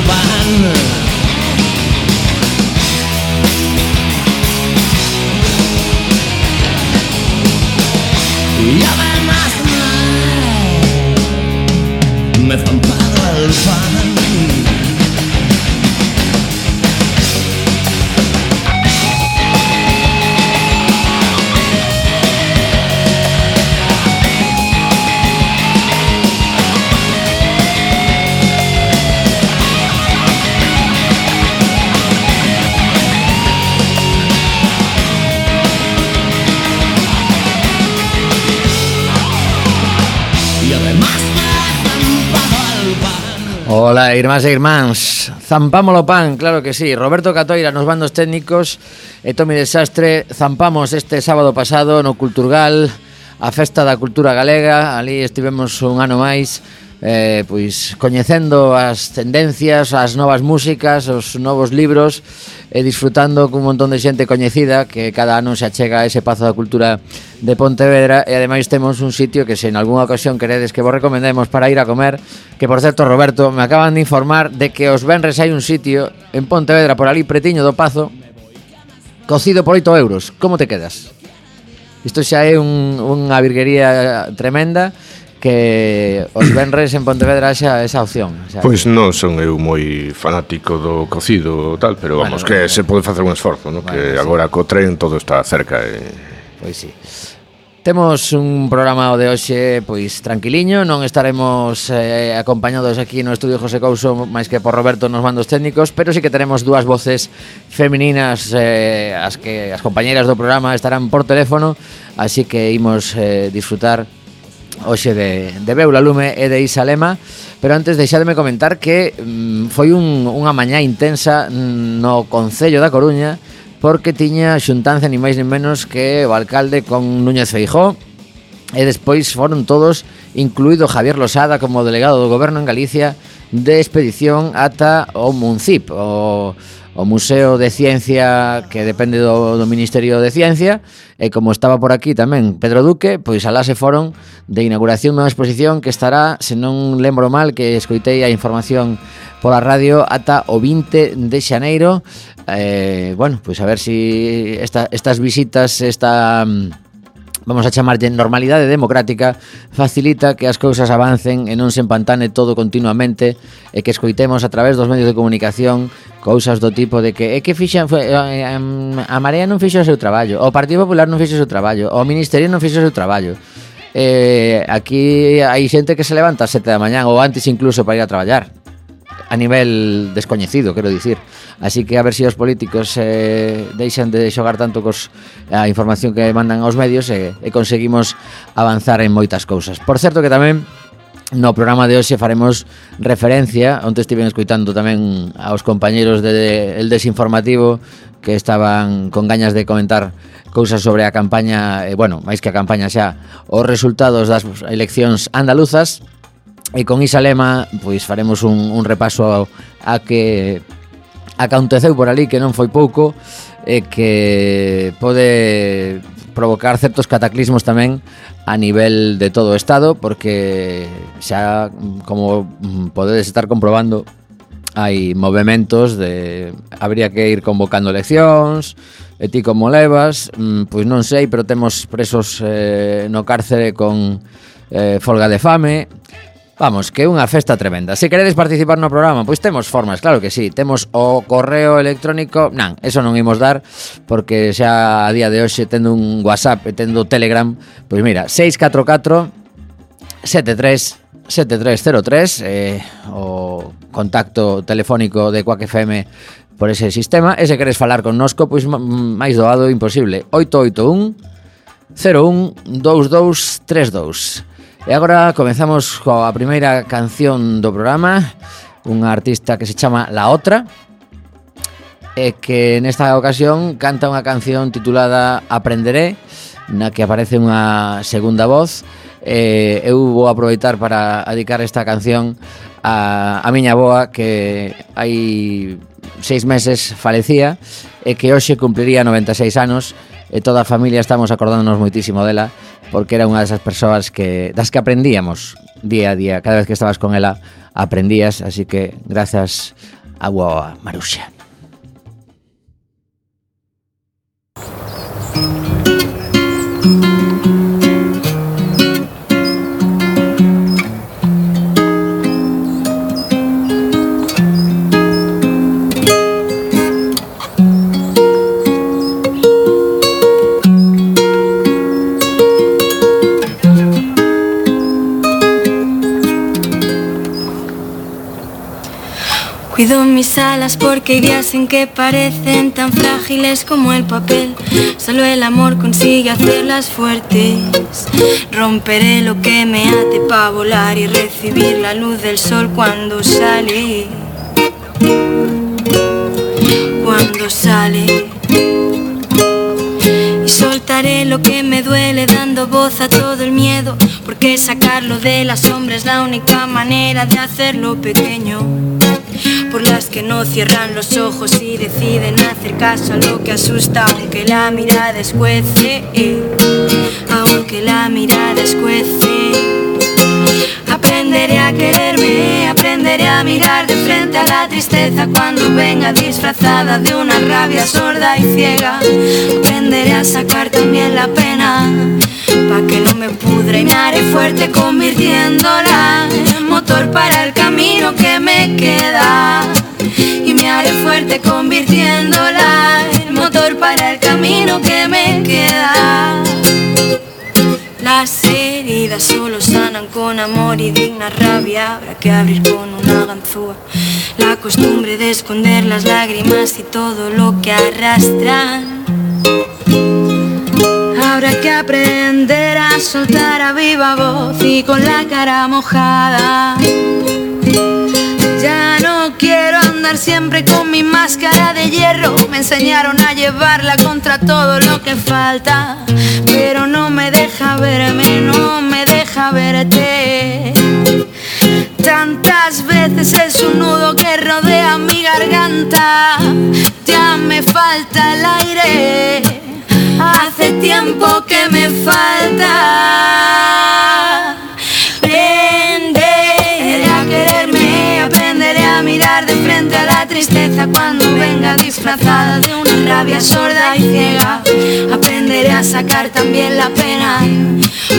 ban Ola, irmás e irmáns, zampámolo pan, claro que sí. Roberto Catoira nos bandos técnicos e Tomi Desastre. Zampamos este sábado pasado no Culturgal a Festa da Cultura Galega, ali estivemos un ano máis eh, pois coñecendo as tendencias, as novas músicas, os novos libros e disfrutando cun montón de xente coñecida que cada ano se achega a ese Pazo da Cultura de Pontevedra e ademais temos un sitio que se en algunha ocasión queredes que vos recomendemos para ir a comer que por certo Roberto me acaban de informar de que os venres hai un sitio en Pontevedra por ali pretiño do Pazo cocido por 8 euros como te quedas? Isto xa é un, unha virguería tremenda que os venres en Pontevedra xa esa opción. O sea, pois non son eu moi fanático do cocido tal, pero vamos, bueno, que bueno, se pode facer un esforzo, ¿no? bueno, que sí. agora co tren todo está cerca. E... Pois sí. Temos un programa de hoxe pois tranquiliño, non estaremos eh, acompañados aquí no estudio José Couso máis que por Roberto nos mandos técnicos, pero sí que teremos dúas voces femininas eh, as que as compañeiras do programa estarán por teléfono, así que imos eh, disfrutar hoxe de, de Beula Lume e de Isalema. Pero antes deixademe comentar que mm, foi un, unha mañá intensa no Concello da Coruña Porque tiña xuntanza ni máis ni menos que o alcalde con Núñez Feijó E despois foron todos, incluído Javier Losada como delegado do goberno en Galicia De expedición ata o Muncip, o o Museo de Ciencia que depende do, do Ministerio de Ciencia e como estaba por aquí tamén Pedro Duque, pois alá se foron de inauguración dunha exposición que estará, se non lembro mal, que escoitei a información pola radio ata o 20 de xaneiro. Eh, bueno, pois a ver si esta, estas visitas, esta mm, vamos a chamarlle normalidade democrática, facilita que as cousas avancen e non se empantane todo continuamente e que escoitemos a través dos medios de comunicación cousas do tipo de que é que fixan foi, eh, a Marea non fixo o seu traballo, o Partido Popular non fixo o seu traballo, o Ministerio non fixo o seu traballo. Eh, aquí hai xente que se levanta a sete da mañán ou antes incluso para ir a traballar a nivel descoñecido, quero dicir. Así que a ver se si os políticos eh, deixan de xogar tanto cos a información que mandan aos medios e, eh, e conseguimos avanzar en moitas cousas. Por certo que tamén No programa de hoxe faremos referencia onde estiven escuitando tamén aos compañeros de, de El Desinformativo Que estaban con gañas de comentar cousas sobre a campaña, e, bueno, máis que a campaña xa, os resultados das eleccións andaluzas E con Isa Lema pois faremos un, un repaso a, a que aconteceu por ali que non foi pouco e que pode provocar certos cataclismos tamén a nivel de todo o Estado porque xa como podedes estar comprobando hai movimentos de habría que ir convocando eleccións e ti como levas mm, pois non sei pero temos presos eh, no cárcere con eh, folga de fame Vamos, que é unha festa tremenda. Se queredes participar no programa, pois temos formas, claro que sí. Temos o correo electrónico, nan, eso non imos dar, porque xa a día de hoxe tendo un WhatsApp e tendo Telegram, pois mira, 644 73 7303 eh, o contacto telefónico de Quack FM por ese sistema e se queres falar connosco pois máis doado imposible 881 01 2232 E agora comezamos coa primeira canción do programa Unha artista que se chama La Otra E que nesta ocasión canta unha canción titulada Aprenderé Na que aparece unha segunda voz eh, eu vou aproveitar para dedicar esta canción a, a miña boa que hai seis meses falecía e que hoxe cumpliría 96 anos e toda a familia estamos acordándonos moitísimo dela porque era unha desas persoas que das que aprendíamos día a día, cada vez que estabas con ela aprendías, así que grazas a Maruxa. Cuido mis alas porque hay días en que parecen tan frágiles como el papel. Solo el amor consigue hacerlas fuertes. Romperé lo que me ate para volar y recibir la luz del sol cuando sale. Cuando sale. Y soltaré lo que me duele dando voz a todo el miedo Porque sacarlo de la sombra es la única manera de hacerlo pequeño Por las que no cierran los ojos y deciden hacer caso a lo que asusta Aunque la mirada escuece Aunque la mirada escuece Aprenderé a quererme, aprenderé a mirar de frente a la tristeza cuando venga disfrazada de una rabia sorda y ciega. Aprenderé a sacar también la pena, pa' que no me pudra y me haré fuerte convirtiéndola en motor para el camino que me queda. Y me haré fuerte convirtiéndola en motor para el camino que me queda. Las heridas solo sanan con amor y digna rabia. Habrá que abrir con una ganzúa. La costumbre de esconder las lágrimas y todo lo que arrastran. Habrá que aprender a soltar a viva voz y con la cara mojada. Ya no quiero andar siempre con mi máscara de hierro. Me enseñaron a llevarla contra todo lo que falta. Pero no me falta el aire. Hace tiempo que me falta. Aprenderé a quererme, aprenderé a mirar de frente a la tristeza cuando venga disfrazada de una rabia sorda y ciega. Aprenderé a sacar también la pena,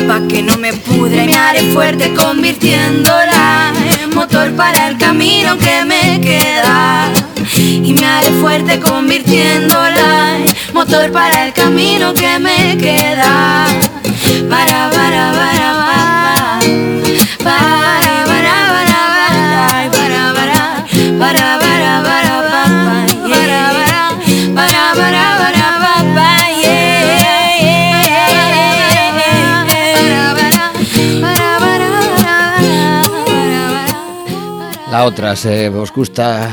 pa' que no me pudre y me haré fuerte convirtiéndola en motor para el camino que me queda. Y me haré fuerte convirtiéndola en motor para el camino que me queda. Para, para, para, para. Para, para, para, para. Para, para, para, para. La otra, se vos gusta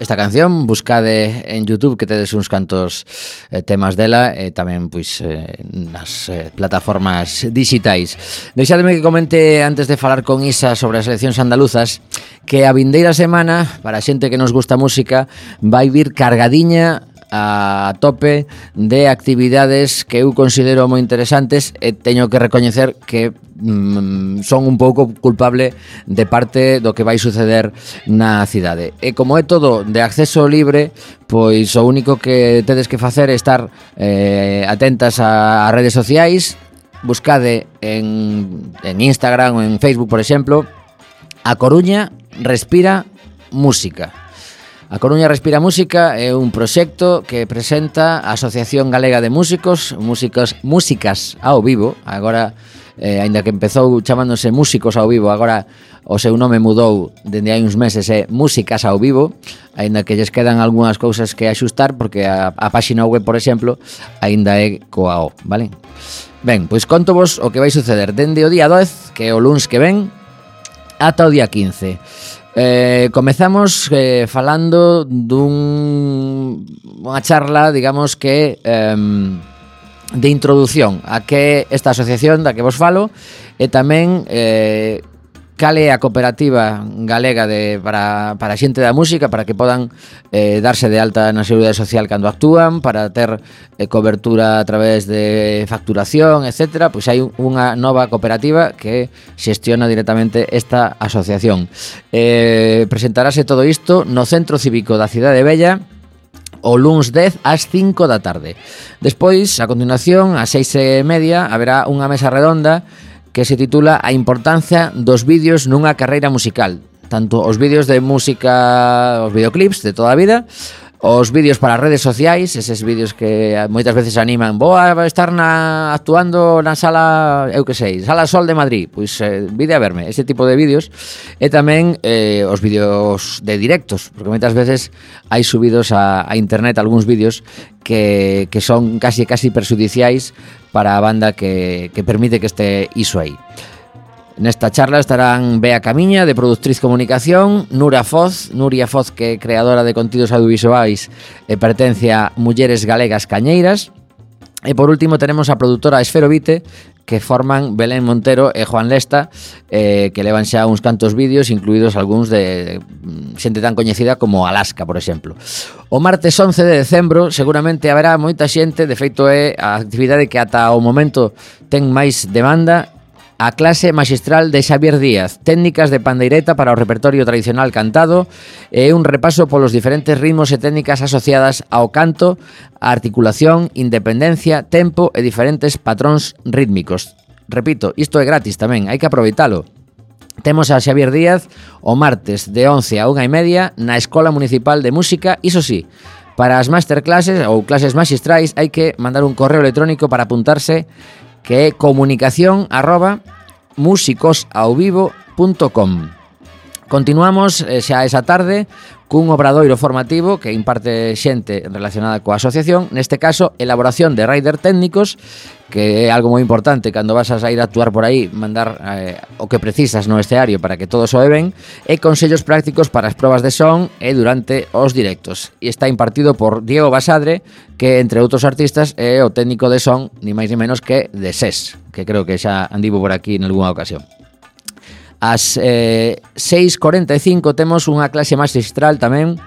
esta canción, buscade en YouTube que tedes uns cantos eh, temas dela e eh, tamén pois eh, nas eh, plataformas digitais. Deixademe que comente antes de falar con Isa sobre as eleccións andaluzas que a vindeira semana, para a xente que nos gusta a música, vai vir cargadiña a tope de actividades que eu considero moi interesantes e teño que recoñecer que mm, son un pouco culpable de parte do que vai suceder na cidade. E como é todo de acceso libre, pois o único que tedes que facer é estar eh, atentas a, a redes sociais, buscade en, en Instagram ou en Facebook, por exemplo, A Coruña respira música. A Coruña Respira Música é un proxecto que presenta a Asociación Galega de Músicos, músicos músicas ao vivo, agora eh, aínda que empezou chamándose Músicos ao Vivo, agora o seu nome mudou dende hai uns meses é Músicas ao Vivo, aínda que lles quedan algunhas cousas que axustar porque a, a páxina web, por exemplo, aínda é coa O, vale? Ben, pois contovos o que vai suceder dende o día 10, que é o luns que ven, ata o día 15. Eh, comezamos eh, falando dun unha charla, digamos que eh, de introdución a que esta asociación da que vos falo e tamén eh, cal é a cooperativa galega de, para, para a xente da música para que podan eh, darse de alta na Seguridade Social cando actúan para ter eh, cobertura a través de facturación, etc. Pois hai unha nova cooperativa que xestiona directamente esta asociación. Eh, presentarase todo isto no Centro Cívico da Cidade Bella o luns 10 ás 5 da tarde. Despois, a continuación, ás 6 e media, haberá unha mesa redonda que se titula A importancia dos vídeos nunha carreira musical. Tanto os vídeos de música, os videoclips de toda a vida, os vídeos para as redes sociais, eses vídeos que moitas veces animan, vou a estar na, actuando na sala, eu que sei, Sala Sol de Madrid, pois eh, vide a verme, ese tipo de vídeos, e tamén eh, os vídeos de directos, porque moitas veces hai subidos a, a internet algúns vídeos que, que son casi casi perjudiciais para a banda que, que permite que este iso aí. Nesta charla estarán Bea Camiña, de Productriz Comunicación, Nura Foz, Nuria Foz, que é creadora de contidos audiovisuais e pertence a Mulleres Galegas Cañeiras, E por último tenemos a produtora Esferovite que forman Belén Montero e Juan Lesta eh, que levan xa uns cantos vídeos incluídos algúns de mm, xente tan coñecida como Alaska, por exemplo. O martes 11 de decembro seguramente haberá moita xente, de feito é a actividade que ata o momento ten máis demanda a clase magistral de Xavier Díaz, técnicas de pandeireta para o repertorio tradicional cantado e un repaso polos diferentes ritmos e técnicas asociadas ao canto, a articulación, independencia, tempo e diferentes patróns rítmicos. Repito, isto é gratis tamén, hai que aproveitalo. Temos a Xavier Díaz o martes de 11 a 1 e media na Escola Municipal de Música, iso sí, Para as masterclasses ou clases magistrais hai que mandar un correo electrónico para apuntarse que é comunicación arroba musicosauvivo.com Continuamos eh, xa esa tarde cun obradoiro formativo que imparte xente relacionada coa asociación, neste caso, elaboración de rider técnicos que é algo moi importante cando vas a sair a actuar por aí, mandar eh, o que precisas no escenario para que todo soe ben, e consellos prácticos para as probas de son e durante os directos. E está impartido por Diego Basadre, que entre outros artistas é o técnico de son, ni máis ni menos que de SES, que creo que xa andivo por aquí en algunha ocasión. As eh, 6.45 temos unha clase magistral tamén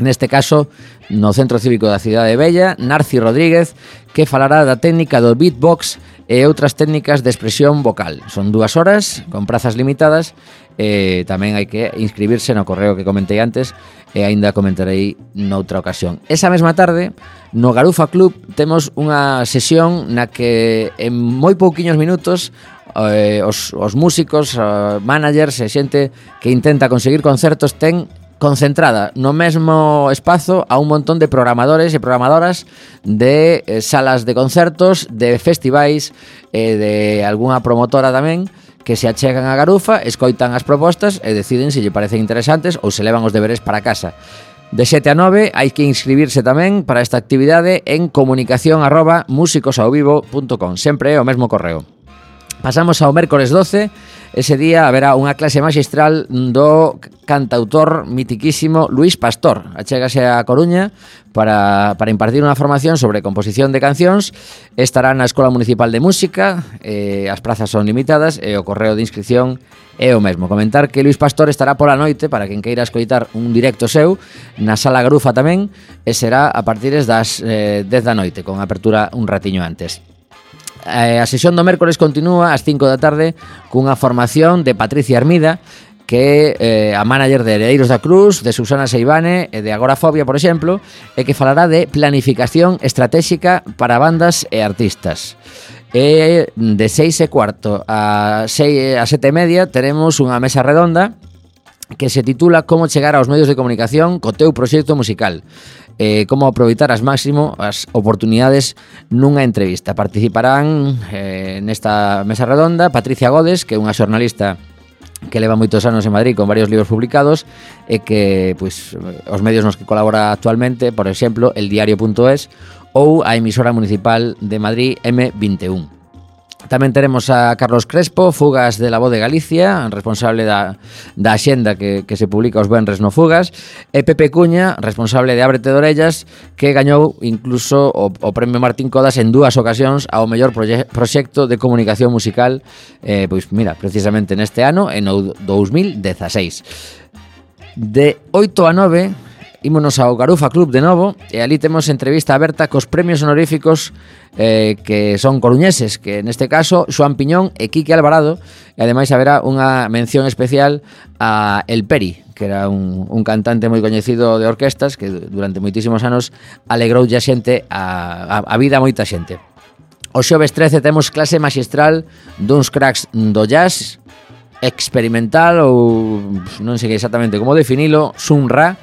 Neste caso, no Centro Cívico da Cidade de Bella, Narci Rodríguez, que falará da técnica do beatbox e outras técnicas de expresión vocal. Son dúas horas, con prazas limitadas, e tamén hai que inscribirse no correo que comentei antes, e aínda comentarei noutra ocasión. Esa mesma tarde, no Garufa Club, temos unha sesión na que en moi pouquiños minutos eh, os, os músicos, eh, managers e xente que intenta conseguir concertos ten concentrada no mesmo espazo a un montón de programadores e programadoras de eh, salas de concertos, de festivais e de algunha promotora tamén que se achegan a Garufa, escoitan as propostas e deciden se lle parecen interesantes ou se levan os deberes para casa. De 7 a 9 hai que inscribirse tamén para esta actividade en comunicación arroba musicosaovivo.com Sempre é o mesmo correo. Pasamos ao mércores 12, ese día haberá unha clase magistral do cantautor mitiquísimo Luis Pastor. Achégase a Coruña para, para impartir unha formación sobre composición de cancións. Estará na Escola Municipal de Música, eh, as prazas son limitadas e o correo de inscripción é o mesmo. Comentar que Luis Pastor estará pola noite para quen queira escoitar un directo seu na Sala Grufa tamén e será a partir das eh, 10 da noite, con apertura un ratiño antes eh, a sesión do mércores continúa ás 5 da tarde cunha formación de Patricia Armida que é eh, a manager de Heredeiros da Cruz, de Susana Seibane e de Agorafobia, por exemplo, e que falará de planificación estratégica para bandas e artistas. E de 6 e cuarto a 6 a 7 e media teremos unha mesa redonda que se titula Como chegar aos medios de comunicación co teu proxecto musical eh, como aproveitar as máximo as oportunidades nunha entrevista. Participarán eh, nesta mesa redonda Patricia Godes, que é unha xornalista que leva moitos anos en Madrid con varios libros publicados e que pois, os medios nos que colabora actualmente, por exemplo, el diario.es ou a emisora municipal de Madrid M21. Tamén teremos a Carlos Crespo, Fugas de la Voz de Galicia, responsable da, da xenda que, que se publica os Benres no Fugas, e Pepe Cuña, responsable de Ábrete de Orellas, que gañou incluso o, o Premio Martín Codas en dúas ocasións ao mellor proxe, proxecto de comunicación musical, eh, pois mira, precisamente neste ano, en 2016. De 8 a 9 Ímonos ao Garufa Club de novo e ali temos entrevista aberta cos premios honoríficos eh, que son coruñeses, que neste caso Xoan Piñón e Quique Alvarado e ademais haberá unha mención especial a El Peri, que era un, un cantante moi coñecido de orquestas que durante moitísimos anos alegrou a xente a, a, a vida a moita xente. O xoves 13 temos clase magistral duns cracks do jazz experimental ou non sei exactamente como definilo, Sunra,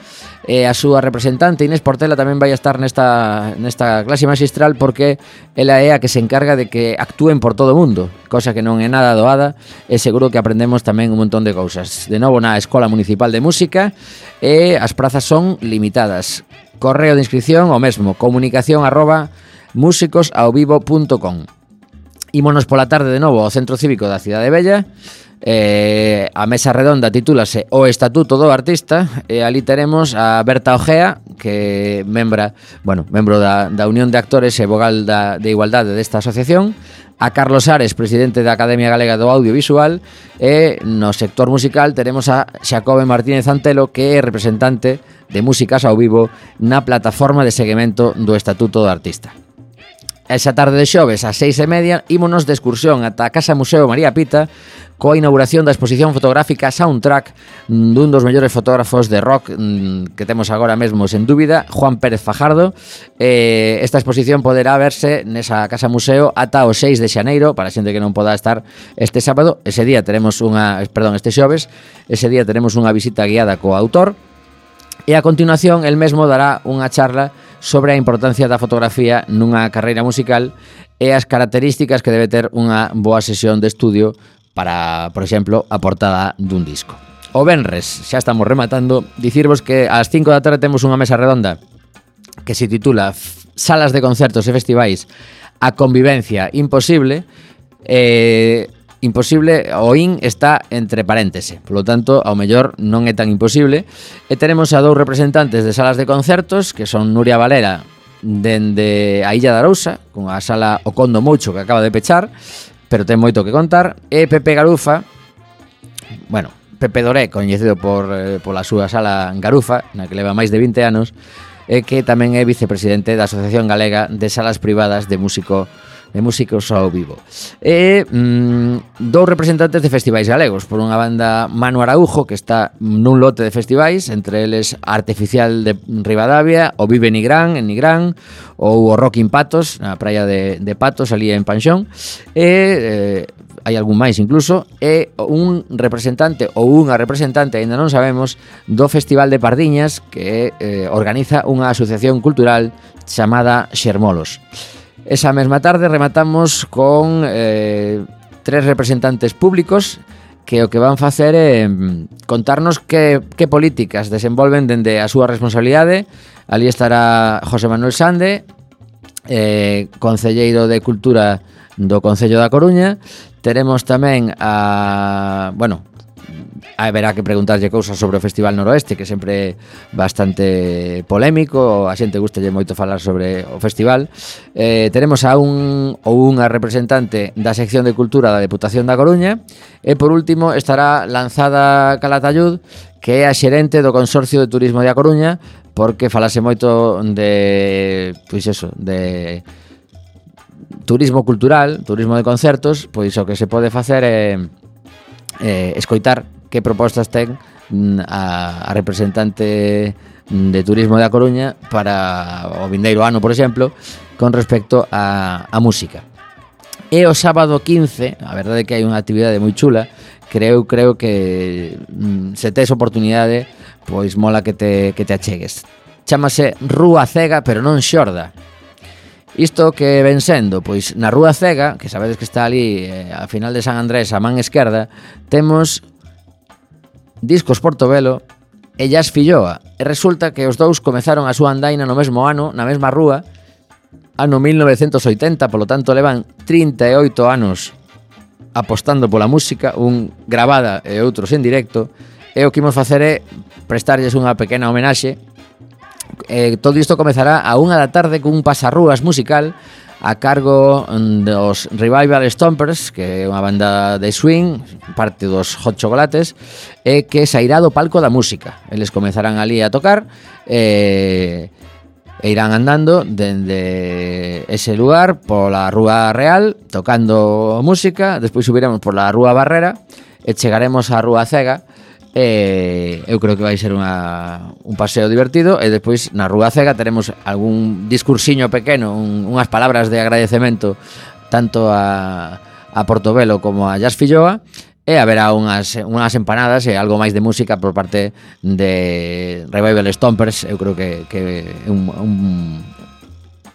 e a súa representante Inés Portela tamén vai estar nesta, nesta clase magistral porque ela é a que se encarga de que actúen por todo o mundo, cosa que non é nada doada e seguro que aprendemos tamén un montón de cousas. De novo na Escola Municipal de Música e as prazas son limitadas. Correo de inscripción o mesmo, comunicación arroba músicosaovivo.com Ímonos pola tarde de novo ao Centro Cívico da Cidade Bella Eh, a mesa redonda titúlase O Estatuto do Artista e ali teremos a Berta Ojea que membra, bueno, membro da, da Unión de Actores e vogal da, de Igualdade desta asociación a Carlos Ares, presidente da Academia Galega do Audiovisual, e no sector musical teremos a Xacobe Martínez Antelo, que é representante de Músicas ao Vivo na plataforma de seguimento do Estatuto do Artista. Esa tarde de xoves, ás seis e media, ímonos de excursión ata a Casa Museo María Pita coa inauguración da exposición fotográfica Soundtrack mm, dun dos mellores fotógrafos de rock mm, que temos agora mesmo, sen dúbida, Juan Pérez Fajardo. Eh, esta exposición poderá verse nesa Casa Museo ata o 6 de xaneiro, para xente que non poda estar este sábado. Ese día teremos unha, perdón, este xoves, ese día teremos unha visita guiada co autor. E a continuación, el mesmo dará unha charla sobre a importancia da fotografía nunha carreira musical e as características que debe ter unha boa sesión de estudio para, por exemplo, a portada dun disco. O Benres, xa estamos rematando, dicirvos que ás 5 da tarde temos unha mesa redonda que se titula Salas de concertos e festivais a convivencia imposible eh, imposible o in está entre paréntese. Polo tanto, ao mellor non é tan imposible. E teremos a dous representantes de salas de concertos, que son Nuria Valera dende a Illa da Arousa, con a sala O Condo Moucho que acaba de pechar, pero ten moito que contar, e Pepe Garufa, bueno, Pepe Doré, coñecido por, eh, pola súa sala Garufa, na que leva máis de 20 anos, e que tamén é vicepresidente da Asociación Galega de Salas Privadas de Músico de músicos ao vivo. E mm, dous representantes de festivais galegos, por unha banda Manu Araujo, que está nun lote de festivais, entre eles Artificial de Rivadavia, o Vive Nigrán, en Nigrán, ou o Rock in Patos, na praia de, de Patos, ali en Panxón, e... Eh, hai algún máis incluso, é un representante ou unha representante, aínda non sabemos, do Festival de Pardiñas que eh, organiza unha asociación cultural chamada Xermolos. Esa mesma tarde rematamos con eh, tres representantes públicos que o que van facer é mm, contarnos que, que políticas desenvolven dende a súa responsabilidade. Ali estará José Manuel Sande, eh, Concelleiro de Cultura do Concello da Coruña. Teremos tamén a, bueno, haberá que preguntarlle cousas sobre o Festival Noroeste, que sempre bastante polémico, a xente gustalle moito falar sobre o festival. Eh, teremos a un ou unha representante da sección de cultura da Deputación da Coruña e por último estará lanzada Calatayud, que é a xerente do Consorcio de Turismo de A Coruña, porque falase moito de pois eso, de turismo cultural, turismo de concertos, pois o que se pode facer é eh, escoitar que propostas ten mm, a, a representante de Turismo da Coruña para o vindeiro ano, por exemplo, con respecto a, a música. E o sábado 15, a verdade é que hai unha actividade moi chula, creo creo que mm, se tes oportunidade, pois mola que te, que te achegues. Chámase Rúa Cega, pero non Xorda. Isto que ven sendo, pois na Rúa Cega, que sabedes que está ali eh, a final de San Andrés, a man esquerda, temos Discos Portobelo e Jazz Filloa. E resulta que os dous comezaron a súa andaina no mesmo ano, na mesma rúa, ano 1980, polo tanto levan 38 anos apostando pola música, un gravada e outros en directo, e o que imos facer é prestarlles unha pequena homenaxe. E todo isto comezará a unha da tarde cun pasarrúas musical a cargo mm, dos Revival Stompers, que é unha banda de swing, parte dos Hot Chocolates, e que sairá do palco da música. Eles comezarán ali a tocar e, e irán andando dende ese lugar pola Rúa Real, tocando música, despois subiremos pola Rúa Barrera e chegaremos á Rúa Cega, eh, eu creo que vai ser unha, un paseo divertido e despois na Rúa Cega teremos algún discursiño pequeno, un, unhas palabras de agradecemento tanto a, a Portobelo como a Jazz Filloa e haberá unhas, unhas empanadas e algo máis de música por parte de Revival Stompers. Eu creo que, que é un, un,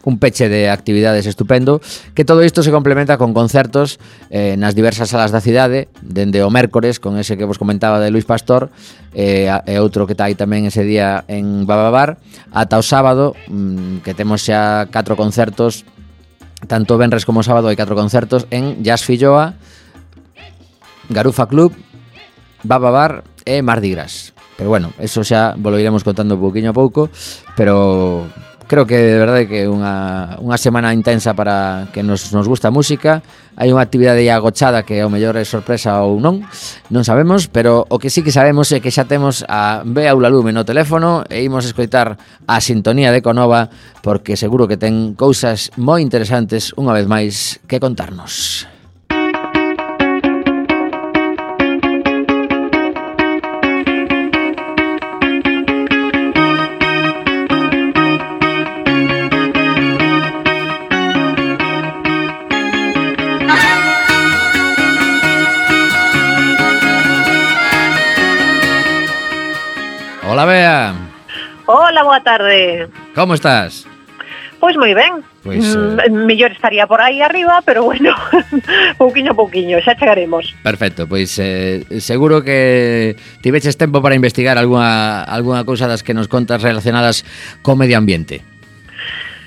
un peche de actividades estupendo, que todo isto se complementa con concertos eh, nas diversas salas da cidade, dende o mércores, con ese que vos comentaba de Luis Pastor, eh, e outro que está aí tamén ese día en Bababar, ata o sábado, mm, que temos xa catro concertos, tanto venres como sábado hai catro concertos, en Jazz Filloa, Garufa Club, Bababar e Mardi Gras. Pero bueno, eso xa volo iremos contando pouquiño a pouco, pero creo que de verdade que unha, unha semana intensa para que nos, nos gusta a música. Hai unha actividade agochada que ao mellor é sorpresa ou non non sabemos, pero o que sí que sabemos é que xa temos a Bea Ulalume no teléfono e imos escoitar a sintonía de Conova porque seguro que ten cousas moi interesantes unha vez máis que contarnos. Hola, Bea. Hola, boa tarde. Como estás? Pois moi ben. Pois, mm, mellor estaría por aí arriba, pero bueno, pouquiño a pouquiño, xa chegaremos. Perfecto, pois eh, seguro que tiveches tempo para investigar algunha, algunha cousa das que nos contas relacionadas co medio ambiente.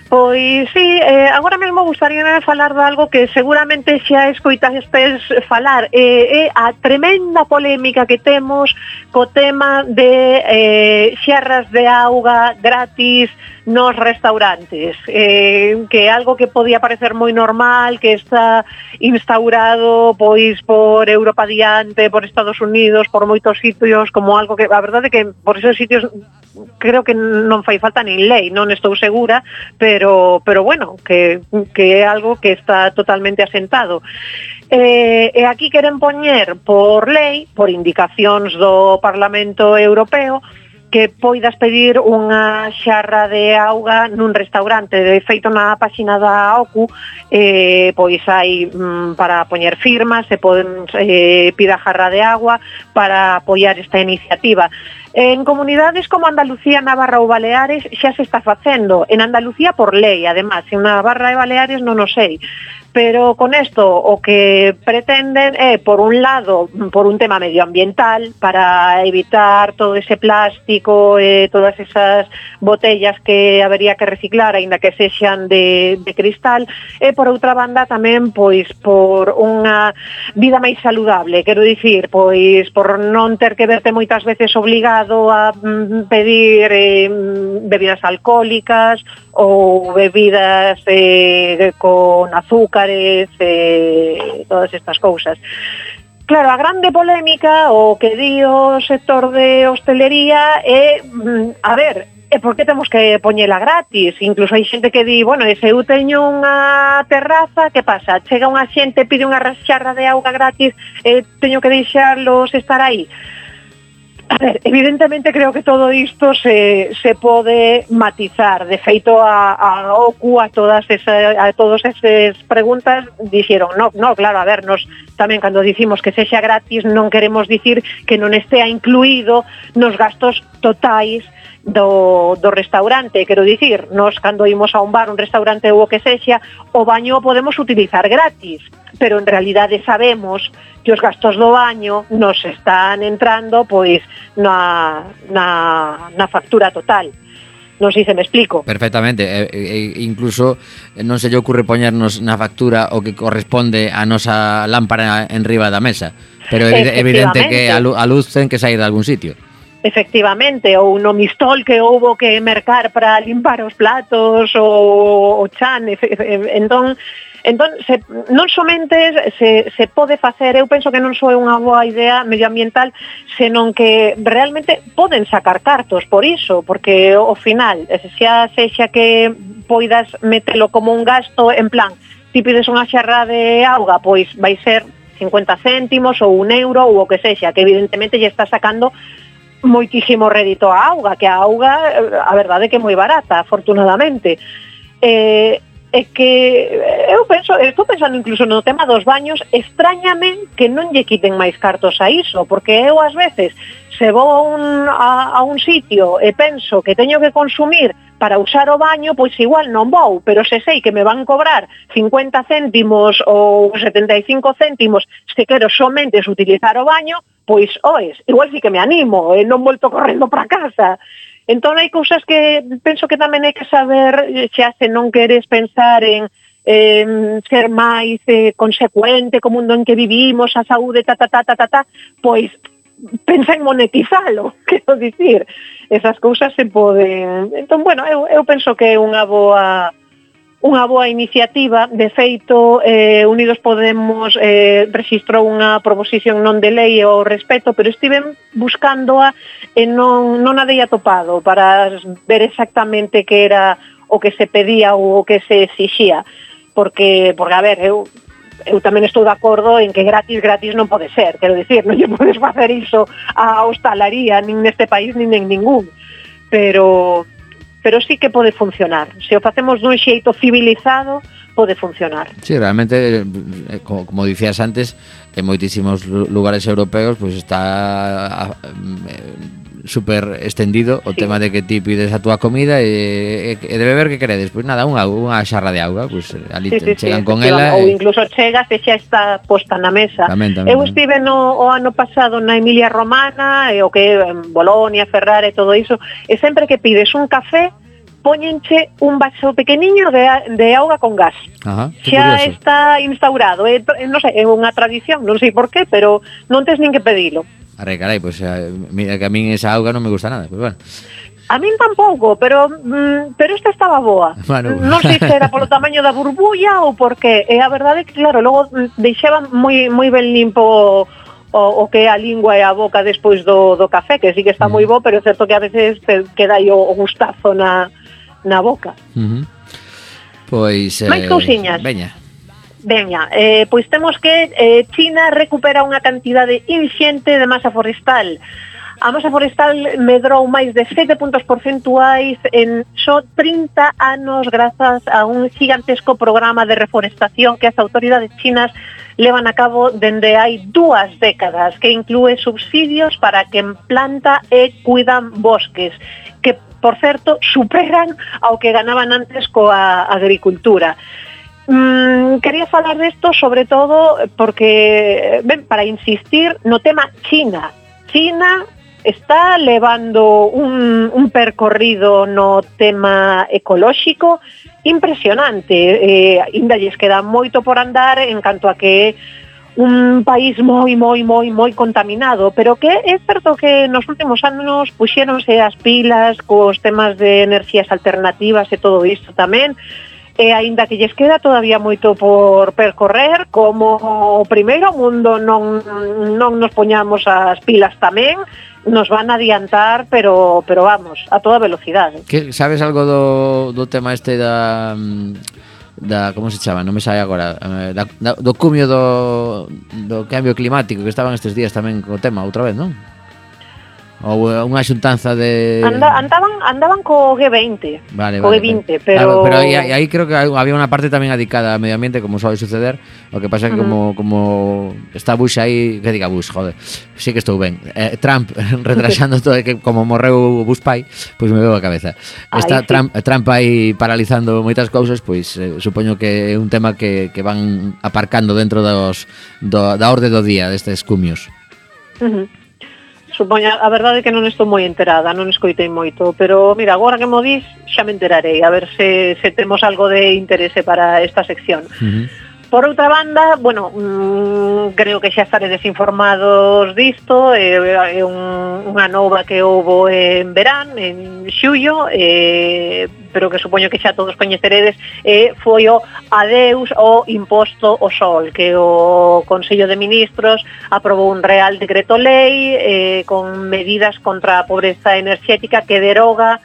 Pois sí, eh, agora mesmo gustaría falar de algo que seguramente xa escoitastes falar. Eh, é a tremenda polémica que temos co tema de eh, xerras de auga gratis nos restaurantes, eh, que algo que podía parecer moi normal, que está instaurado pois por Europa diante, por Estados Unidos, por moitos sitios, como algo que a verdade que por esos sitios creo que non fai falta nin lei, non estou segura, pero pero bueno, que que é algo que está totalmente asentado. Eh, e aquí queren poñer por lei, por indicacións do Parlamento Europeo, que poidas pedir unha xarra de auga nun restaurante. De feito, na páxina da OCU, eh, pois hai mm, para poñer firmas, se poden eh, pida jarra de agua para apoiar esta iniciativa. En comunidades como Andalucía, Navarra ou Baleares xa se está facendo. En Andalucía por lei, además, en Navarra e Baleares non o sei pero con esto o que pretenden é, por un lado, por un tema medioambiental, para evitar todo ese plástico, eh, todas esas botellas que habería que reciclar, aínda que sexan de, de cristal, e por outra banda tamén pois por unha vida máis saludable, quero dicir, pois por non ter que verte moitas veces obligado a mm, pedir eh, bebidas alcohólicas ou bebidas eh, con azúcar lugares, eh, todas estas cousas. Claro, a grande polémica o que di o sector de hostelería é, mm, a ver, e por que temos que poñela gratis? Incluso hai xente que di, bueno, e se eu teño unha terraza, que pasa? Chega unha xente, pide unha xarra de auga gratis, e teño que deixarlos estar aí. A ver, evidentemente creo que todo isto se, se pode matizar. De feito, a, a OCU, a todas esa, a todas esas preguntas, dixeron, no, no, claro, a ver, nos tamén cando dicimos que sexa gratis non queremos dicir que non estea incluído nos gastos totais do, do restaurante, quero dicir, nos cando imos a un bar, un restaurante ou o que sexa, o baño o podemos utilizar gratis, pero en realidade sabemos que os gastos do baño nos están entrando pois na, na, na factura total. Non sei se me explico. Perfectamente. E, e, incluso non se lle ocurre poñernos na factura o que corresponde a nosa lámpara en riba da mesa. Pero é evidente que a luz ten que sair de algún sitio efectivamente, ou no mistol que houbo que mercar para limpar os platos ou o chan, entón Entón, se, non somente se, se pode facer, eu penso que non sou unha boa idea medioambiental, senón que realmente poden sacar cartos por iso, porque ao final, xa sexa que poidas metelo como un gasto, en plan, ti pides unha xerra de auga, pois vai ser 50 céntimos ou un euro ou o que sexa, que evidentemente lle está sacando moitísimo rédito a auga, que a auga eh, a verdade é que é moi barata, afortunadamente. Eh, é que eh, eu penso, estou pensando incluso no tema dos baños, extrañame que non lle quiten máis cartos a iso, porque eu ás veces se vou a un, a, a un sitio e penso que teño que consumir para usar o baño, pois igual non vou, pero se sei que me van cobrar 50 céntimos ou 75 céntimos se quero somente utilizar o baño, pois, oes, igual sí que me animo, e non volto correndo para casa. Entón, hai cousas que penso que tamén hai que saber, xa se non queres pensar en eh, ser máis eh, consecuente co mundo en que vivimos, a saúde, ta, ta, ta, ta, ta, ta, pois pensa en monetizalo, quero dicir. Esas cousas se poden... Entón, bueno, eu, eu penso que é unha boa unha boa iniciativa, de feito eh, Unidos Podemos eh, registrou unha proposición non de lei ao respecto, pero estiven buscándoa e non, non a dei atopado para ver exactamente que era o que se pedía ou o que se exixía. Porque, porque a ver, eu eu tamén estou de acordo en que gratis, gratis non pode ser, quero dicir, non lle podes facer iso a hostalaría, nin neste país, nin en ningún. Pero, pero sí que pode funcionar. Se o facemos dun xeito civilizado, pode funcionar. Sí, realmente, eh, como, como dicías antes, en moitísimos lugares europeos pois está mm, super extendido o sí. tema de que ti pides a túa comida e, e de beber que queredes? Pois nada, unha, unha xarra de auga, pois ali sí, sí, chegan sí, con ela. Ou e... incluso chegas e xa está posta na mesa. Tamén, tamén, Eu estive no, o ano pasado na Emilia Romana, e o que en Bolonia, Ferrara e todo iso, e sempre que pides un café, póñenche un vaso pequeniño de, de auga con gas. Ajá, xa curioso. está instaurado, eh, é, non sei, é unha tradición, non sei por qué, pero non tes nin que pedilo. Arre, carai, pois pues, mira que a min esa auga non me gusta nada, pois pues, bueno. A min tampouco, pero mm, pero esta estaba boa. Manu. Non sei se era polo tamaño da burbulla ou por qué. E a verdade é que, claro, logo mm, deixaba moi moi ben limpo o, o que é a lingua e a boca despois do, do café, que sí que está mm. moi bo, pero é certo que a veces te queda aí o, o gustazo na, na boca. Uh -huh. Pois... Eh, Máis cousiñas. Veña. Veña, eh, pois temos que eh, China recupera unha cantidade inxente de masa forestal. A masa forestal medrou máis de 7 puntos porcentuais en só 30 anos grazas a un gigantesco programa de reforestación que as autoridades chinas levan a cabo dende hai dúas décadas, que inclúe subsidios para que planta e cuidan bosques, que por certo, superan ao que ganaban antes coa agricultura. Mm, quería falar desto sobre todo porque, ben, para insistir no tema China. China está levando un, un percorrido no tema ecolóxico impresionante. Eh, ainda lles queda moito por andar en canto a que un país moi, moi, moi, moi contaminado, pero que é certo que nos últimos anos puxéronse as pilas cos temas de enerxías alternativas e todo isto tamén, e aínda que lles queda todavía moito por percorrer, como o primeiro mundo non, non nos poñamos as pilas tamén, nos van a adiantar, pero pero vamos, a toda velocidade. Que sabes algo do, do tema este da mm, da como se chama, non me sai agora, eh, da, da, do cumio do, do cambio climático que estaban estes días tamén co tema outra vez, non? ou unha xuntanza de Anda, andaban andaban co G20, vale, co vale, G20, pero claro, pero aí, aí creo que había unha parte tamén adicada ao medio ambiente como sobe suceder, o que pasa é que uh -huh. como como está Bush aí, que diga Bush, joder. Sí que estou ben. Eh, Trump retrasando todo que como morreu Bush pai, pois pues me veo a cabeza. Está Ay, Trump, sí. Trump aí paralizando moitas cousas, pois eh, supoño que é un tema que, que van aparcando dentro dos, do, da orde do día destes cumios. Uh -huh. Supoña, a verdade é que non estou moi enterada, non escoitei moito, pero mira, agora que mo dis, xa me enterarei, a ver se, se temos algo de interese para esta sección. Uh -huh. Por outra banda, bueno, mm, creo que xa estaredes desinformados disto, é un, unha nova que houbo en verán, en xullo, eh, pero que supoño que xa todos coñeceredes, eh, foi o adeus o imposto ao sol, que o Consello de Ministros aprobou un real decreto lei eh, con medidas contra a pobreza enerxética que deroga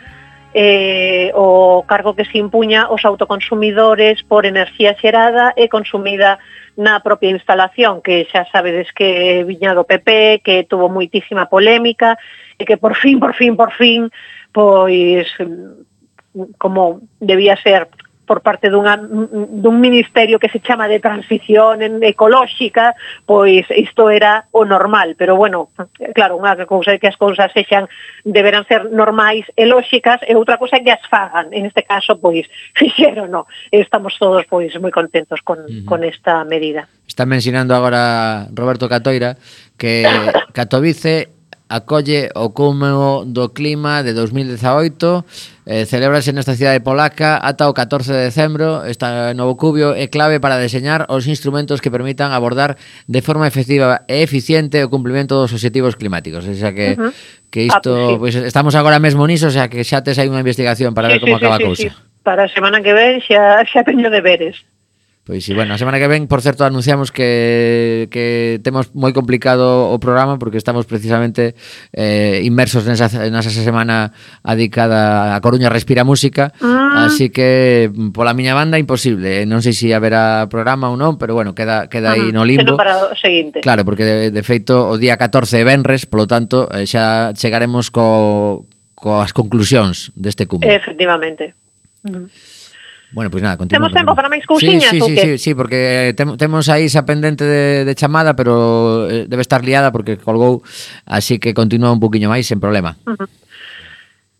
eh, o cargo que se impuña aos autoconsumidores por enerxía xerada e consumida na propia instalación, que xa sabedes que viña do PP, que tuvo moitísima polémica, e que por fin, por fin, por fin, pois mm, como debía ser por parte dunha, dun ministerio que se chama de transición ecolóxica, pois isto era o normal, pero bueno, claro, unha cousa é que as cousas sexan deberán ser normais e lóxicas e outra cousa é que as fagan. En este caso, pois, fixeron, no. Estamos todos pois moi contentos con, uh -huh. con esta medida. Está mencionando agora Roberto Catoira que Catovice acolle o cúmulo do clima de 2018 eh, celebrase nesta cidade polaca ata o 14 de decembro esta eh, novo cubio é clave para deseñar os instrumentos que permitan abordar de forma efectiva e eficiente o cumplimento dos obxectivos climáticos o sea que, uh -huh. que ah, isto ah, pues, sí. pues, estamos agora mesmo niso o sea que xa tes hai unha investigación para sí, ver como sí, acaba sí, a cousa sí, sí. para a semana que ven xa, xa teño deberes Pois si, bueno, a semana que ven, por certo, anunciamos que, que temos moi complicado o programa porque estamos precisamente eh, inmersos nesa, nesa semana adicada a Coruña Respira Música ah. así que pola miña banda imposible, eh. non sei se si haberá programa ou non, pero bueno, queda, queda ah, aí no limbo para o seguinte. Claro, porque de, de feito o día 14 é Benres, polo tanto eh, xa chegaremos co, coas conclusións deste cumbre. Efectivamente. Uh -huh. Bueno, pois pues nada, continuamos. Temos tempo para máis cousiñas sí, sí, sí, que? sí, sí, porque eh, tem, temos aí esa pendente de, de chamada, pero eh, debe estar liada porque colgou, así que continúa un poquinho máis sen problema. Uh -huh.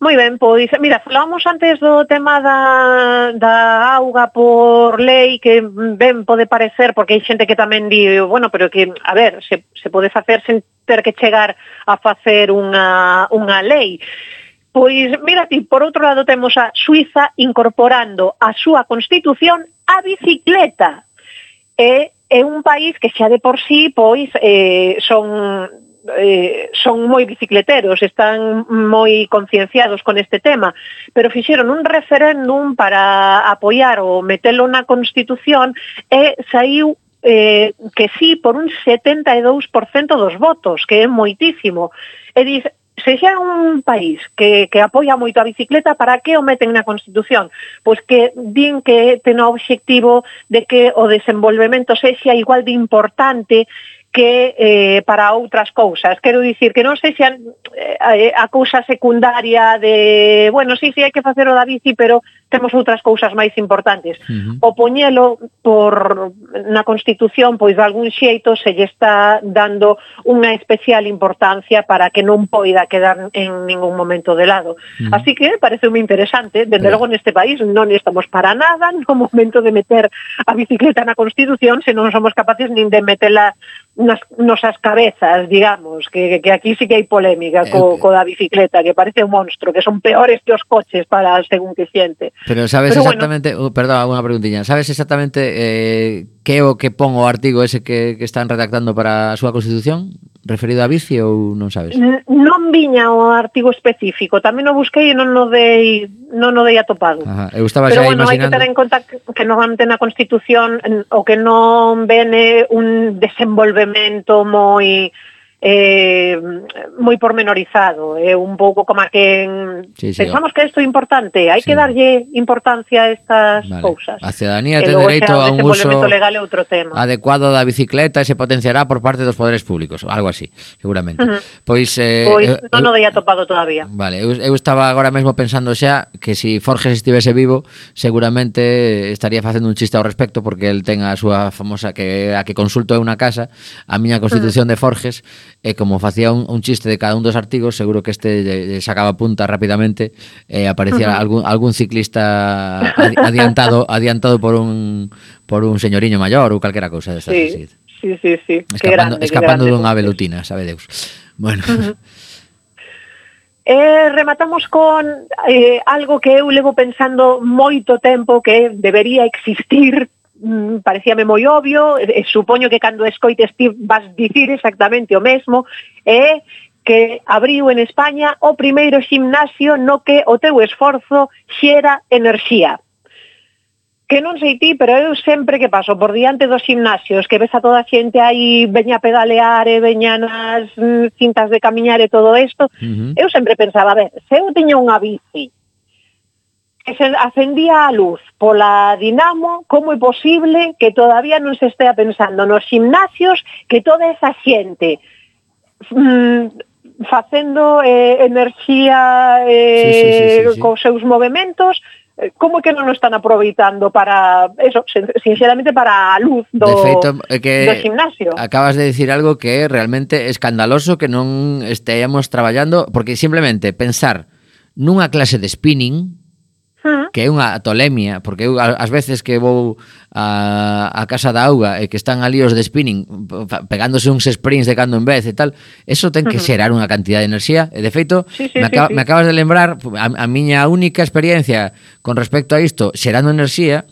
Moi ben, pois, mira, falábamos antes do tema da, da auga por lei que mm, ben pode parecer, porque hai xente que tamén di, bueno, pero que, a ver, se, se pode facer sen ter que chegar a facer unha, unha lei. Pois, mira ti, por outro lado temos a Suiza incorporando a súa constitución a bicicleta. É, é un país que xa de por sí, pois, eh, son eh, son moi bicicleteros, están moi concienciados con este tema, pero fixeron un referéndum para apoiar ou metelo na Constitución e saiu eh, que sí por un 72% dos votos, que é moitísimo. E diz, se xa é un país que, que apoia moito a bicicleta, para que o meten na Constitución? Pois que din que ten o obxectivo de que o desenvolvemento sexa igual de importante que eh, para outras cousas. Quero dicir que non sexa eh, a cousa secundaria de, bueno, sí, sí, hai que facer o da bici, pero temos outras cousas máis importantes. Uh -huh. O poñelo por na Constitución, pois de algún xeito se lle está dando unha especial importancia para que non poida quedar en ningún momento de lado. Uh -huh. Así que parece moi interesante, dende logo neste país non estamos para nada no momento de meter a bicicleta na Constitución se non somos capaces nin de metela nas nosas cabezas, digamos, que, que aquí sí que hai polémica co, co da bicicleta, que parece un monstro, que son peores que os coches para según que xente. Pero sabes Pero exactamente, bueno. uh, perdón, unha preguntiña, sabes exactamente eh, que é o que pon o artigo ese que, que están redactando para a súa Constitución? Referido a bici ou non sabes? Non viña o artigo específico, tamén o busquei e non o dei, non o dei atopado. Ajá, eu estaba Pero xa bueno, imaginando... hai que ter en conta que, normalmente na Constitución o que non vene un desenvolvemento moi eh, moi pormenorizado, é eh, un pouco como a quen sí, sí, pensamos o... que isto é importante, hai sí. que darlle importancia a estas vale. cousas. A cidadanía ten dereito a un uso legal é outro tema. adecuado da bicicleta e se potenciará por parte dos poderes públicos, algo así, seguramente. Uh -huh. Pois, eh, pois eu, non o dei atopado todavía. Vale, eu, eu estaba agora mesmo pensando xa que se si Forges estivese vivo, seguramente estaría facendo un chiste ao respecto porque el ten a súa famosa que a que consulto é unha casa, a miña Constitución uh -huh. de Forges e como facía un, un chiste de cada un dos artigos, seguro que este lle, lle sacaba punta rapidamente e eh, aparecía uh -huh. algún, algún ciclista adi adiantado adiantado por un por un señoriño maior ou calquera cousa desta. Sí, sí, sí, sí. Escapando, grande, escapando dunha velutina, sabe Deus. Bueno. Uh eh, -huh. E rematamos con eh, algo que eu levo pensando moito tempo que debería existir mm, parecíame moi obvio, e, e supoño que cando escoites ti vas dicir exactamente o mesmo, é que abriu en España o primeiro ximnasio no que o teu esforzo xera enerxía. Que non sei ti, pero eu sempre que paso por diante dos gimnasios, que ves a toda a xente aí, veña a pedalear e veña nas mm, cintas de camiñar e todo isto, uh -huh. eu sempre pensaba, a ver, se eu tiña unha bici que se acendía a luz pola Dinamo, como é posible que todavía non se estea pensando nos gimnasios que toda esa xente mm, facendo eh, enerxía eh, sí, sí, sí, sí, sí. cos seus movimentos eh, como que non o están aproveitando para eso, sinceramente para a luz do, de feito, que do gimnasio. Acabas de decir algo que é realmente escandaloso que non esteamos traballando, porque simplemente pensar nunha clase de spinning, que é unha tolemia, porque eu ás veces que vou a, a casa da auga e que están ali os de spinning pegándose uns sprints de cando en vez e tal, eso ten que xerar unha cantidad de enerxía e de feito, sí, sí, me, acaba, sí, sí. me acabas de lembrar a, a miña única experiencia con respecto a isto, xerando enerxía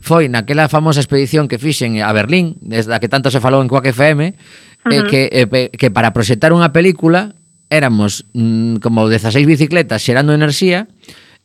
foi naquela famosa expedición que fixen a Berlín, desde a que tanto se falou en Quack FM, uh -huh. eh, que, eh, que para proxectar unha película éramos mm, como 16 bicicletas xerando enerxía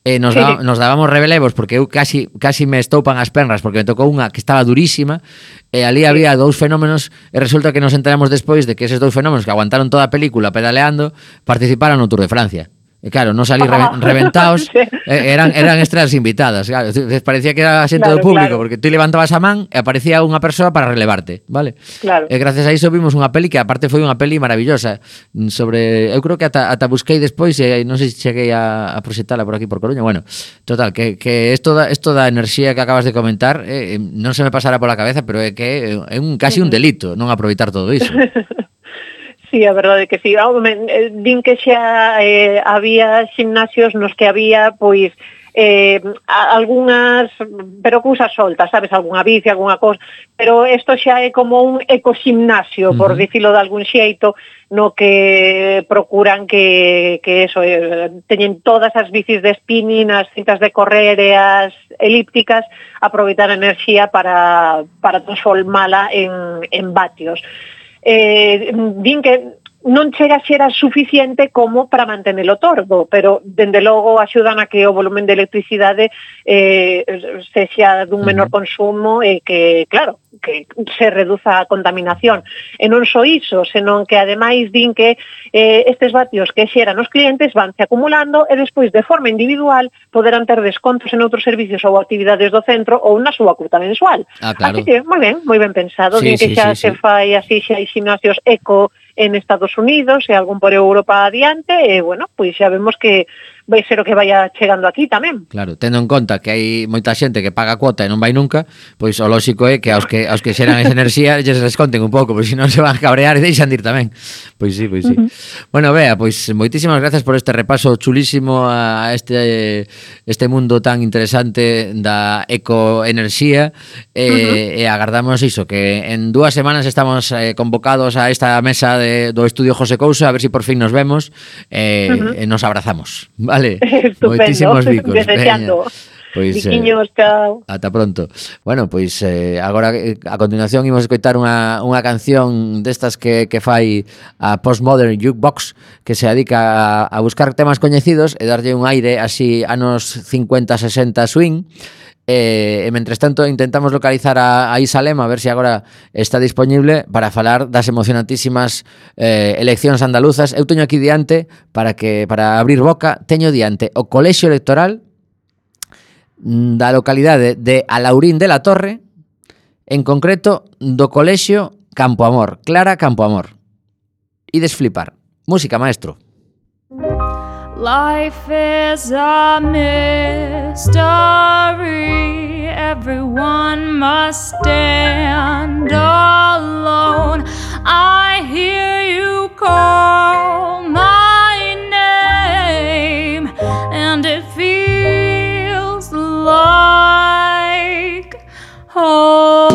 eh, nos, sí. daba, nos dábamos rebelevos porque eu casi, casi me estoupan as pernas porque me tocou unha que estaba durísima e ali sí. había dous fenómenos e resulta que nos enteramos despois de que eses dous fenómenos que aguantaron toda a película pedaleando participaron no Tour de Francia. E claro, non salí ah, reventados, eh, eran eran extras invitadas, claro, parecía que era xente claro, do público, claro. porque tú levantabas a man e aparecía unha persoa para relevarte, vale? Claro. E gracias a iso vimos unha peli que aparte foi unha peli maravillosa mm, sobre, eu creo que ata, ata busquei despois e non sei se cheguei a, a proxectala por aquí por Coruña, bueno, total, que, que esto, da, esto da enerxía que acabas de comentar eh, eh non se me pasará pola cabeza, pero é que é un, casi un delito non aproveitar todo iso. sí, a verdade que sí. Ah, me, eh, din que xa eh, había gimnasios nos que había, pois, eh, algunhas, pero cousas soltas, sabes, algunha bici, algunha cosa, pero isto xa é como un ecogimnasio, uh -huh. por dicilo de algún xeito, no que procuran que, que eso, eh, teñen todas as bicis de spinning, as cintas de correr e as elípticas, aproveitar a enerxía para, para transformala en, en vatios. eh, Dinkel non chega a xera suficiente como para mantenelo tordo, pero dende logo axudan a que o volumen de electricidade eh, sexa dun menor consumo e que, claro, que se reduza a contaminación. E non só iso, senón que ademais din que eh, estes vatios que xeran os clientes vanse acumulando e despois de forma individual poderán ter descontos en outros servicios ou actividades do centro ou na súa cuota mensual. Ah, claro. Así que, moi ben, moi ben pensado, sí, din que sí, xa sí, se sí. fai así xa hai gimnasios eco en Estados Unidos e algún por Europa adiante e, bueno, pois xa vemos que vai ser o que vaya chegando aquí tamén. Claro, tendo en conta que hai moita xente que paga cuota e non vai nunca, pois o lóxico é que aos que aos que xeran esa enerxía lles desconten un pouco, pois senón se van a cabrear e deixan de ir tamén. Pois sí, pois sí. Uh -huh. Bueno, Bea, pois moitísimas grazas por este repaso chulísimo a este este mundo tan interesante da ecoenerxía e, uh -huh. e agardamos iso que en dúas semanas estamos eh, convocados a esta mesa de, do estudio José Couso a ver se si por fin nos vemos eh, uh -huh. e nos abrazamos. Vale? vale? Estupendo. Moitísimos bicos. Deseando. Pois, Biquiños, eh, chao. Ata pronto. Bueno, pois eh, agora eh, a continuación imos escoitar unha, unha canción destas que, que fai a Postmodern Jukebox que se dedica a, a buscar temas coñecidos e darlle un aire así anos 50, 60 swing E, e mentres tanto intentamos localizar a, a Isalema a ver se agora está disponible para falar das emocionantísimas eh, eleccións andaluzas. Eu teño aquí diante para que para abrir boca, teño diante o Colexio Electoral da localidade de Alaurín de la Torre, en concreto do Colexio Campo Amor Clara Campo Amor Ides flipar. Música, maestro. Life is a myth. Mystery. Everyone must stand alone. I hear you call my name, and it feels like home.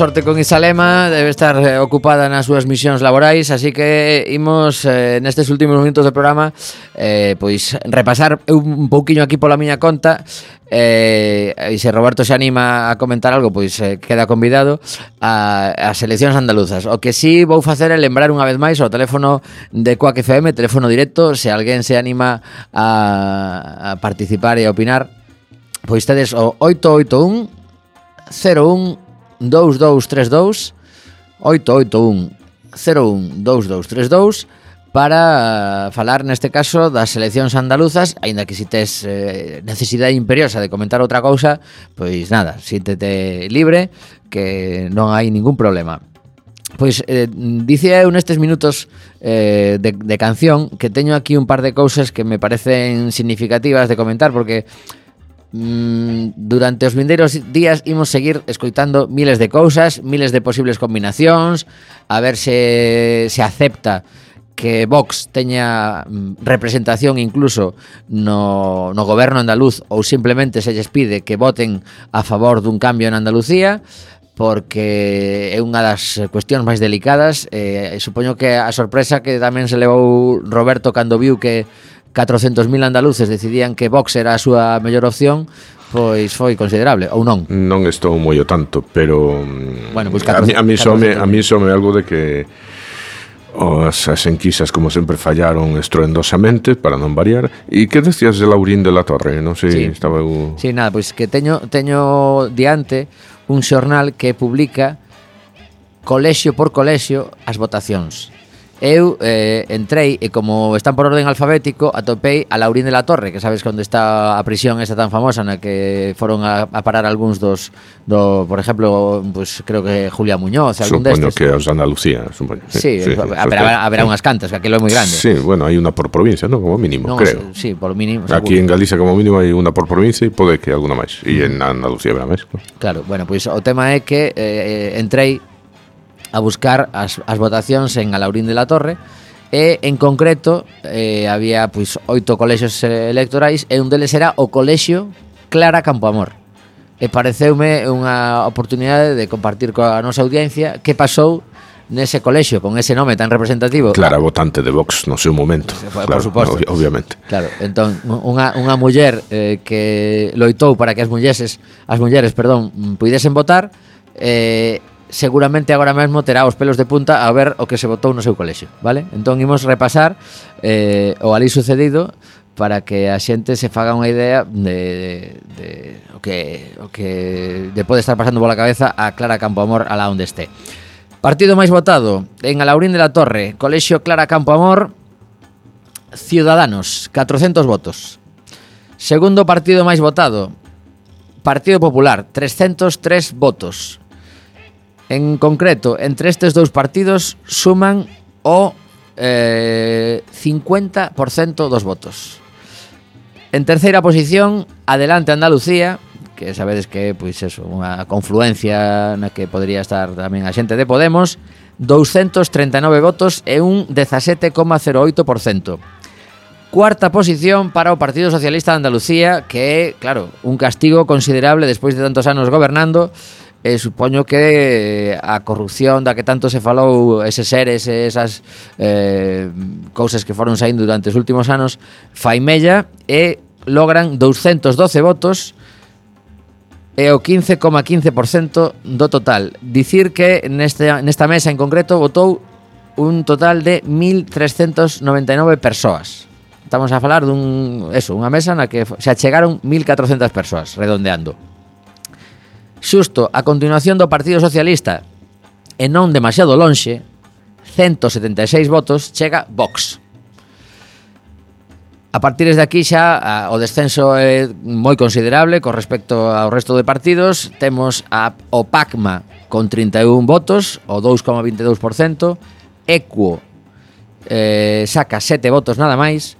sorte con Isalema, debe estar eh, ocupada nas súas misións laborais, así que imos eh, nestes últimos minutos do programa eh, pois repasar un pouquiño aquí pola miña conta eh, e se Roberto se anima a comentar algo, pois eh, queda convidado a, as eleccións andaluzas. O que sí vou facer é lembrar unha vez máis o teléfono de Coac FM, teléfono directo, se alguén se anima a, a participar e a opinar, pois tedes o 881 01 2232 881 01 2232 para eh, falar neste caso das seleccións andaluzas, aínda que si tes eh, necesidade imperiosa de comentar outra cousa, pois nada, síntete libre, que non hai ningún problema. Pois eh, dicía eu nestes minutos eh, de, de canción que teño aquí un par de cousas que me parecen significativas de comentar porque Mm, durante os vindeiros días imos seguir escoitando miles de cousas, miles de posibles combinacións, a ver se se acepta que Vox teña mm, representación incluso no, no goberno andaluz ou simplemente se lles pide que voten a favor dun cambio en Andalucía porque é unha das cuestións máis delicadas. E eh, supoño que a sorpresa que tamén se levou Roberto cando viu que 400.000 andaluces decidían que Vox era a súa mellor opción, pois foi considerable ou non? Non estou moi o tanto, pero mm, bueno, pues 14, a, mí, a mí some a mí some algo de que As, as enquisas, como sempre, fallaron estruendosamente, para non variar. E que decías de Laurín de la Torre? Non sei, sí. estaba eu... Sí, nada, pois que teño, teño diante un xornal que publica colexio por colexio as votacións eu eh, entrei e como están por orden alfabético atopei a Laurín de la Torre que sabes onde está a prisión esta tan famosa na que foron a, a parar algúns dos do, por exemplo, pues, creo que Julia Muñoz algún supoño destes. que os Andalucía supoño. Sí, sí, sí, haberá, haberá unhas cantas que aquilo é moi grande Sí, bueno, hai unha por provincia, ¿no? como mínimo, no, creo Sí, por mínimo Aquí seguro. en Galicia como mínimo hai unha por provincia e pode que alguna máis e en Andalucía habrá máis. Claro, bueno, pois pues, o tema é que eh, eh entrei a buscar as, as votacións en Alaurín de la Torre e en concreto eh, había pois oito colexios electorais e un deles era o colexio Clara Campoamor. E pareceume unha oportunidade de compartir coa nosa audiencia que pasou nese colexio con ese nome tan representativo. Clara votante de Vox no seu momento. Por, claro, por suposto. Ob obviamente. Claro, entón unha unha muller eh, que loitou para que as mulleres as mulleres, perdón, puidesen votar eh, seguramente agora mesmo terá os pelos de punta a ver o que se votou no seu colexio, vale? Entón imos repasar eh, o ali sucedido para que a xente se faga unha idea de, de, de o que o que lle pode estar pasando pola cabeza a Clara Campoamor alá onde este. Partido máis votado en Alaurín de la Torre, Colexio Clara Campoamor, Ciudadanos, 400 votos. Segundo partido máis votado, Partido Popular, 303 votos. En concreto, entre estes dous partidos suman o eh, 50% dos votos. En terceira posición, adelante Andalucía, que sabedes que pois eso, unha confluencia na que podría estar tamén a xente de Podemos, 239 votos e un 17,08%. Cuarta posición para o Partido Socialista de Andalucía, que é, claro, un castigo considerable despois de tantos anos gobernando, e supoño que eh, a corrupción da que tanto se falou eses seres e esas eh, cousas que foron saindo durante os últimos anos fai mella e logran 212 votos e o 15,15% do total. Dicir que neste, nesta mesa en concreto votou un total de 1.399 persoas. Estamos a falar dun, eso, unha mesa na que se achegaron 1.400 persoas, redondeando. Xusto a continuación do Partido Socialista e non demasiado lonxe, 176 votos, chega Vox. A partir de aquí xa a, o descenso é moi considerable con respecto ao resto de partidos. Temos a, o PACMA con 31 votos, o 2,22%. Equo eh, saca 7 votos nada máis.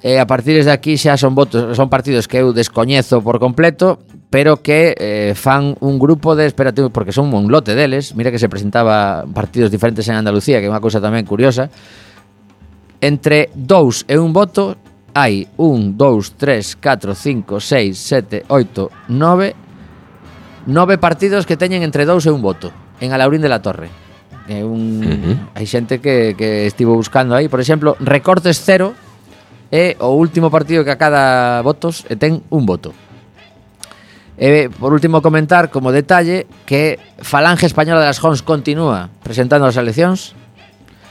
E a partir de aquí xa son votos son partidos que eu descoñezo por completo pero que eh, fan un grupo de, espérate, porque son un lote deles, mira que se presentaba partidos diferentes en Andalucía, que é unha cousa tamén curiosa, entre dous e un voto hai un, dous, tres, catro, cinco, seis, sete, oito, nove, nove partidos que teñen entre dous e un voto en Alaurín de la Torre. É un, uh -huh. Hai xente que, que estivo buscando aí, por exemplo, recortes cero é o último partido que a cada votos e ten un voto. E, por último, comentar como detalle que Falange Española das Jons continúa presentando as eleccións,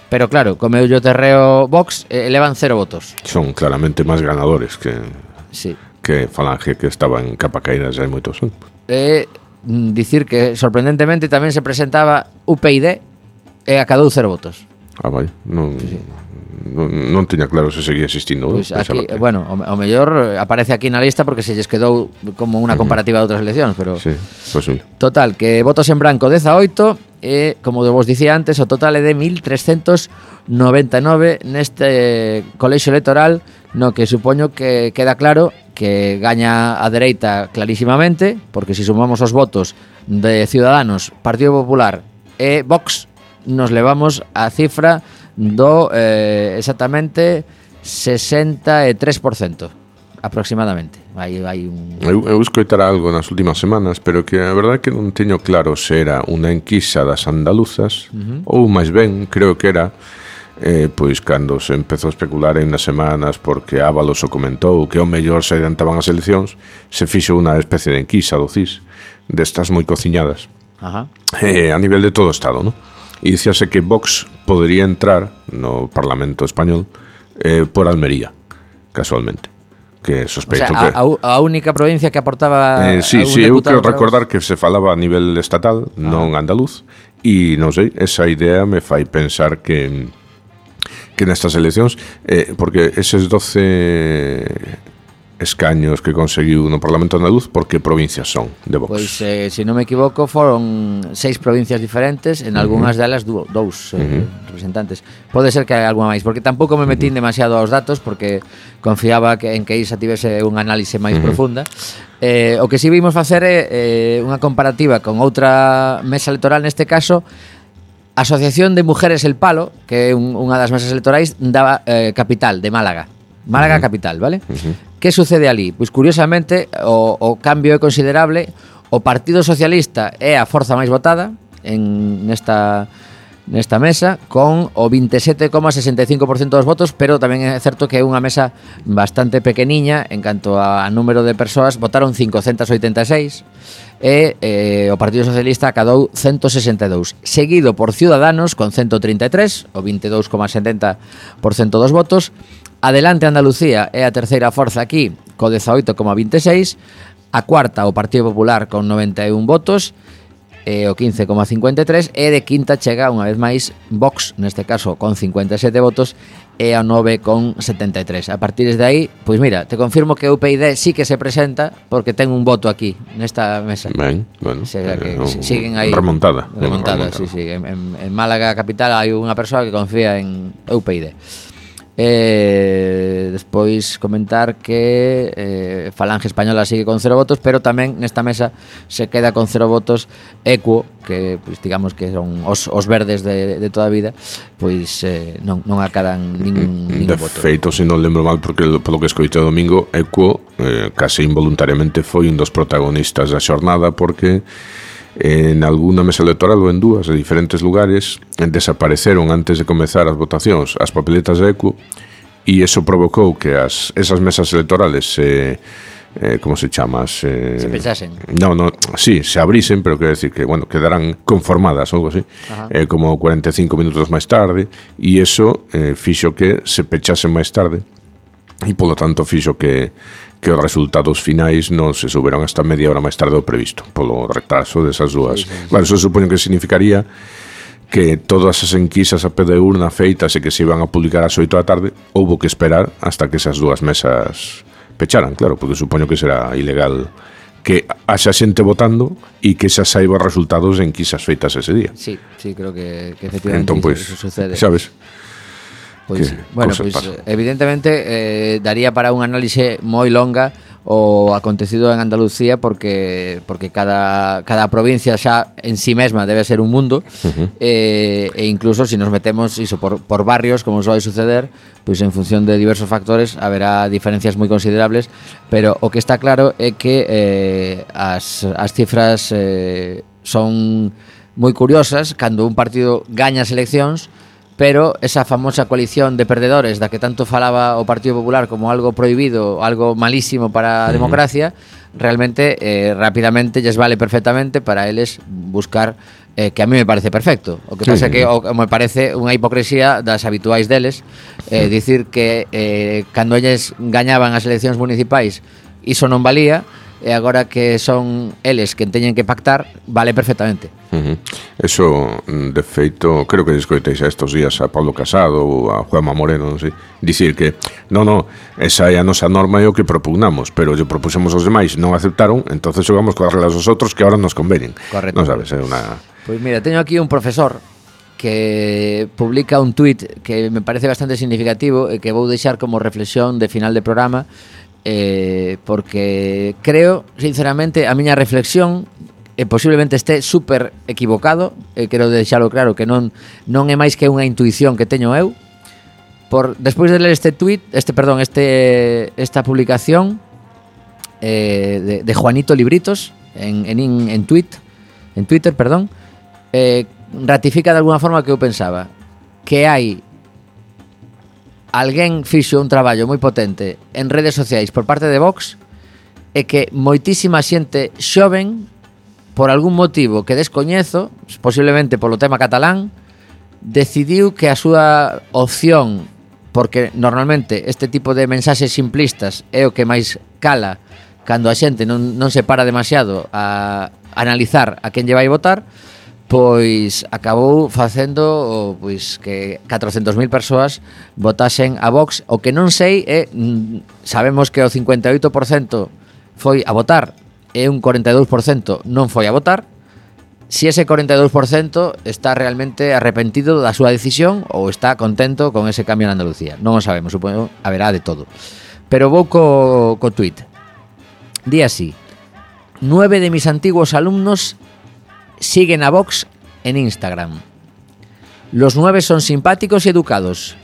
pero claro, como eu terreo Vox, eh, elevan cero votos. Son claramente máis ganadores que sí. que Falange, que estaba en capa caída xa hai moitos anos. Eh, mm, dicir que, sorprendentemente, tamén se presentaba UPyD e eh, acadou cero votos. Ah, vai. Non... Sí non, non teña claro se seguía existindo. Pois pues aquí, bueno, o, o mellor eh, aparece aquí na lista porque se lles quedou como unha comparativa uh -huh. de outras eleccións, pero sí, pues sí. Total, que votos en branco 18 e como vos dicía antes, o total é de 1399 neste colexo electoral no que supoño que queda claro que gaña a dereita clarísimamente, porque se si sumamos os votos de Ciudadanos, Partido Popular e Vox, nos levamos a cifra do eh, exactamente 63% aproximadamente. Aí vai un Eu, eu escoitara algo nas últimas semanas, pero que a verdade que non teño claro se era unha enquisa das andaluzas uh -huh. ou máis ben, creo que era eh, pois cando se empezou a especular en nas semanas porque Ábalos o comentou que o mellor se adiantaban as eleccións, se fixo unha especie de enquisa do CIS destas moi cociñadas. Ajá. Eh, a nivel de todo o estado, non? e dicíase que Vox podería entrar no Parlamento Español eh, por Almería, casualmente que sospeito o sea, que... A, a única provincia que aportaba... Eh, sí, sí, eu quero recordar que se falaba a nivel estatal, ah. non andaluz, e non sei, esa idea me fai pensar que que nestas eleccións, eh, porque eses 12 escaños que conseguiu no Parlamento Andaluz, porque provincias son de Vox? Pois, eh, se non me equivoco, foron seis provincias diferentes, en algunhas uh -huh. delas dúo, dous eh, uh -huh. representantes. Pode ser que hai alguna máis, porque tampouco me metín demasiado aos datos, porque confiaba que en que Isa tivese un análise máis uh -huh. profunda. Eh, o que si sí vimos facer é eh, unha comparativa con outra mesa electoral, neste caso, Asociación de Mujeres El Palo, que é un, unha das mesas electorais da eh, capital, de Málaga. Málaga uh -huh. capital, vale? Uh -huh. Que sucede ali? Pois curiosamente o, o cambio é considerable. O Partido Socialista é a forza máis votada en nesta nesta mesa con o 27,65% dos votos, pero tamén é certo que é unha mesa bastante pequeniña en canto a número de persoas, votaron 586 e eh, o Partido Socialista acadou 162, seguido por Ciudadanos con 133, o 22,70% dos votos, Adelante Andalucía é a terceira forza aquí, co 18,26, a cuarta o Partido Popular con 91 votos, e o 15,53 e de quinta chega unha vez máis Vox, neste caso con 57 votos e a 9,73. A partir de aí, pois mira, te confirmo que o UPyD sí que se presenta porque ten un voto aquí nesta mesa. Ben, bueno. O sea, eh, que eh, siguen aí remontada. Remontada, remontada. sí, sí, en, en Málaga capital hai unha persoa que confía en UPyD. Eh, despois comentar que eh, Falange Española sigue con cero votos, pero tamén nesta mesa se queda con cero votos Equo, que pues, digamos que son os, os verdes de, de toda a vida, pois eh, non, non acadan ningún, ningún de voto. De feito, se non lembro mal, porque polo que escoite domingo, Equo eh, case involuntariamente foi un dos protagonistas da xornada porque en algunha mesa electoral ou en dúas de diferentes lugares desapareceron antes de comezar as votacións as papeletas de ECU e eso provocou que as, esas mesas electorales se... Eh, como se chama? Se, se pechasen. No, no, sí, se abrisen, pero quero decir que, bueno, quedarán conformadas, algo así, Ajá. eh, como 45 minutos máis tarde, e eso eh, fixo que se pechasen máis tarde e polo tanto fixo que que os resultados finais non se suberon hasta media hora máis tarde do previsto, polo retraso desas dúas. Sí, sí, sí. Bueno, eso supoño que significaría que todas as enquisas a pé de urna feitas e que se iban a publicar ás 8 da tarde, houbo que esperar hasta que esas dúas mesas pecharan, claro, porque supoño que será ilegal que haxa xente votando e que xa saiba resultados en enquisas feitas ese día. Sí, sí, creo que, que efectivamente entón, pues, eso sucede. Sabes? Pois, que bueno, pois, pasan. evidentemente eh, daría para un análise moi longa o acontecido en Andalucía porque porque cada cada provincia xa en sí mesma debe ser un mundo uh -huh. eh, e incluso se si nos metemos iso por, por barrios como soe suceder pois en función de diversos factores haberá diferencias moi considerables pero o que está claro é que eh, as, as cifras eh, son moi curiosas cando un partido gaña as eleccións pero esa famosa coalición de perdedores da que tanto falaba o Partido Popular como algo prohibido, algo malísimo para a democracia, realmente eh, rapidamente lles vale perfectamente para eles buscar eh, que a mí me parece perfecto. O que pasa sí. que o, me parece unha hipocresía das habituais deles, eh, dicir que eh, cando elles gañaban as eleccións municipais iso non valía, e agora que son eles que teñen que pactar, vale perfectamente. Uh -huh. Eso, mm, de feito, creo que descoitéis a estos días a Pablo Casado ou a Juanma Moreno, non sei, dicir que, non, non, esa é a nosa norma e o que propugnamos, pero lle propusemos aos demais, non aceptaron, entonces xogamos coas reglas dos outros que agora nos convenen. Correcto. Non sabes, é unha... Pois pues mira, teño aquí un profesor que publica un tuit que me parece bastante significativo e que vou deixar como reflexión de final de programa eh, porque creo, sinceramente, a miña reflexión e posiblemente este super equivocado, eh, e quero deixalo claro que non non é máis que unha intuición que teño eu. Por despois de ler este tweet, este perdón, este esta publicación eh, de, de Juanito Libritos en en en tweet, en Twitter, perdón, eh, ratifica de alguna forma o que eu pensaba, que hai alguén fixo un traballo moi potente en redes sociais por parte de Vox é que moitísima xente xoven por algún motivo que descoñezo, posiblemente polo tema catalán, decidiu que a súa opción, porque normalmente este tipo de mensaxes simplistas é o que máis cala cando a xente non, non se para demasiado a analizar a quen lle vai votar, pois acabou facendo pois que 400.000 persoas votasen a Vox, o que non sei é mm, sabemos que o 58% foi a votar e un 42% non foi a votar. Si ese 42% está realmente arrepentido da súa decisión ou está contento con ese cambio en Andalucía. Non o sabemos, supoño haberá de todo. Pero vou co, co tweet. Di así. Nueve de mis antiguos alumnos siguen a Vox en Instagram. Los nueve son simpáticos y educados.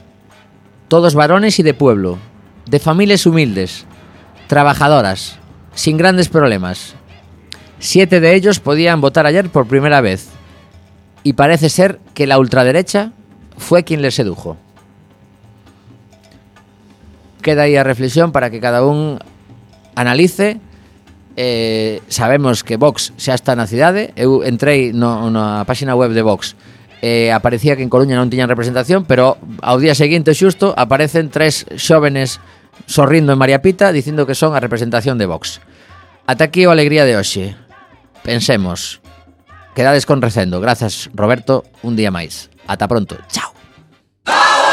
Todos varones y de pueblo. De familias humildes. Trabajadoras. Sin grandes problemas. Siete de ellos podían votar ayer por primera vez. Y parece ser que la ultraderecha fue quien les sedujo. Queda aí a reflexión para que cada un analice eh, sabemos que Vox xa está na cidade. Eu entrei no, na páxina web de Vox eh, aparecía que en Coruña non tiñan representación, pero ao día seguinte xusto aparecen tres xóvenes sorrindo en María Pita dicindo que son a representación de Vox. Ata aquí a alegría de hoxe. Pensemos. Quedades con recendo. Grazas, Roberto, un día máis. Ata pronto. Chao.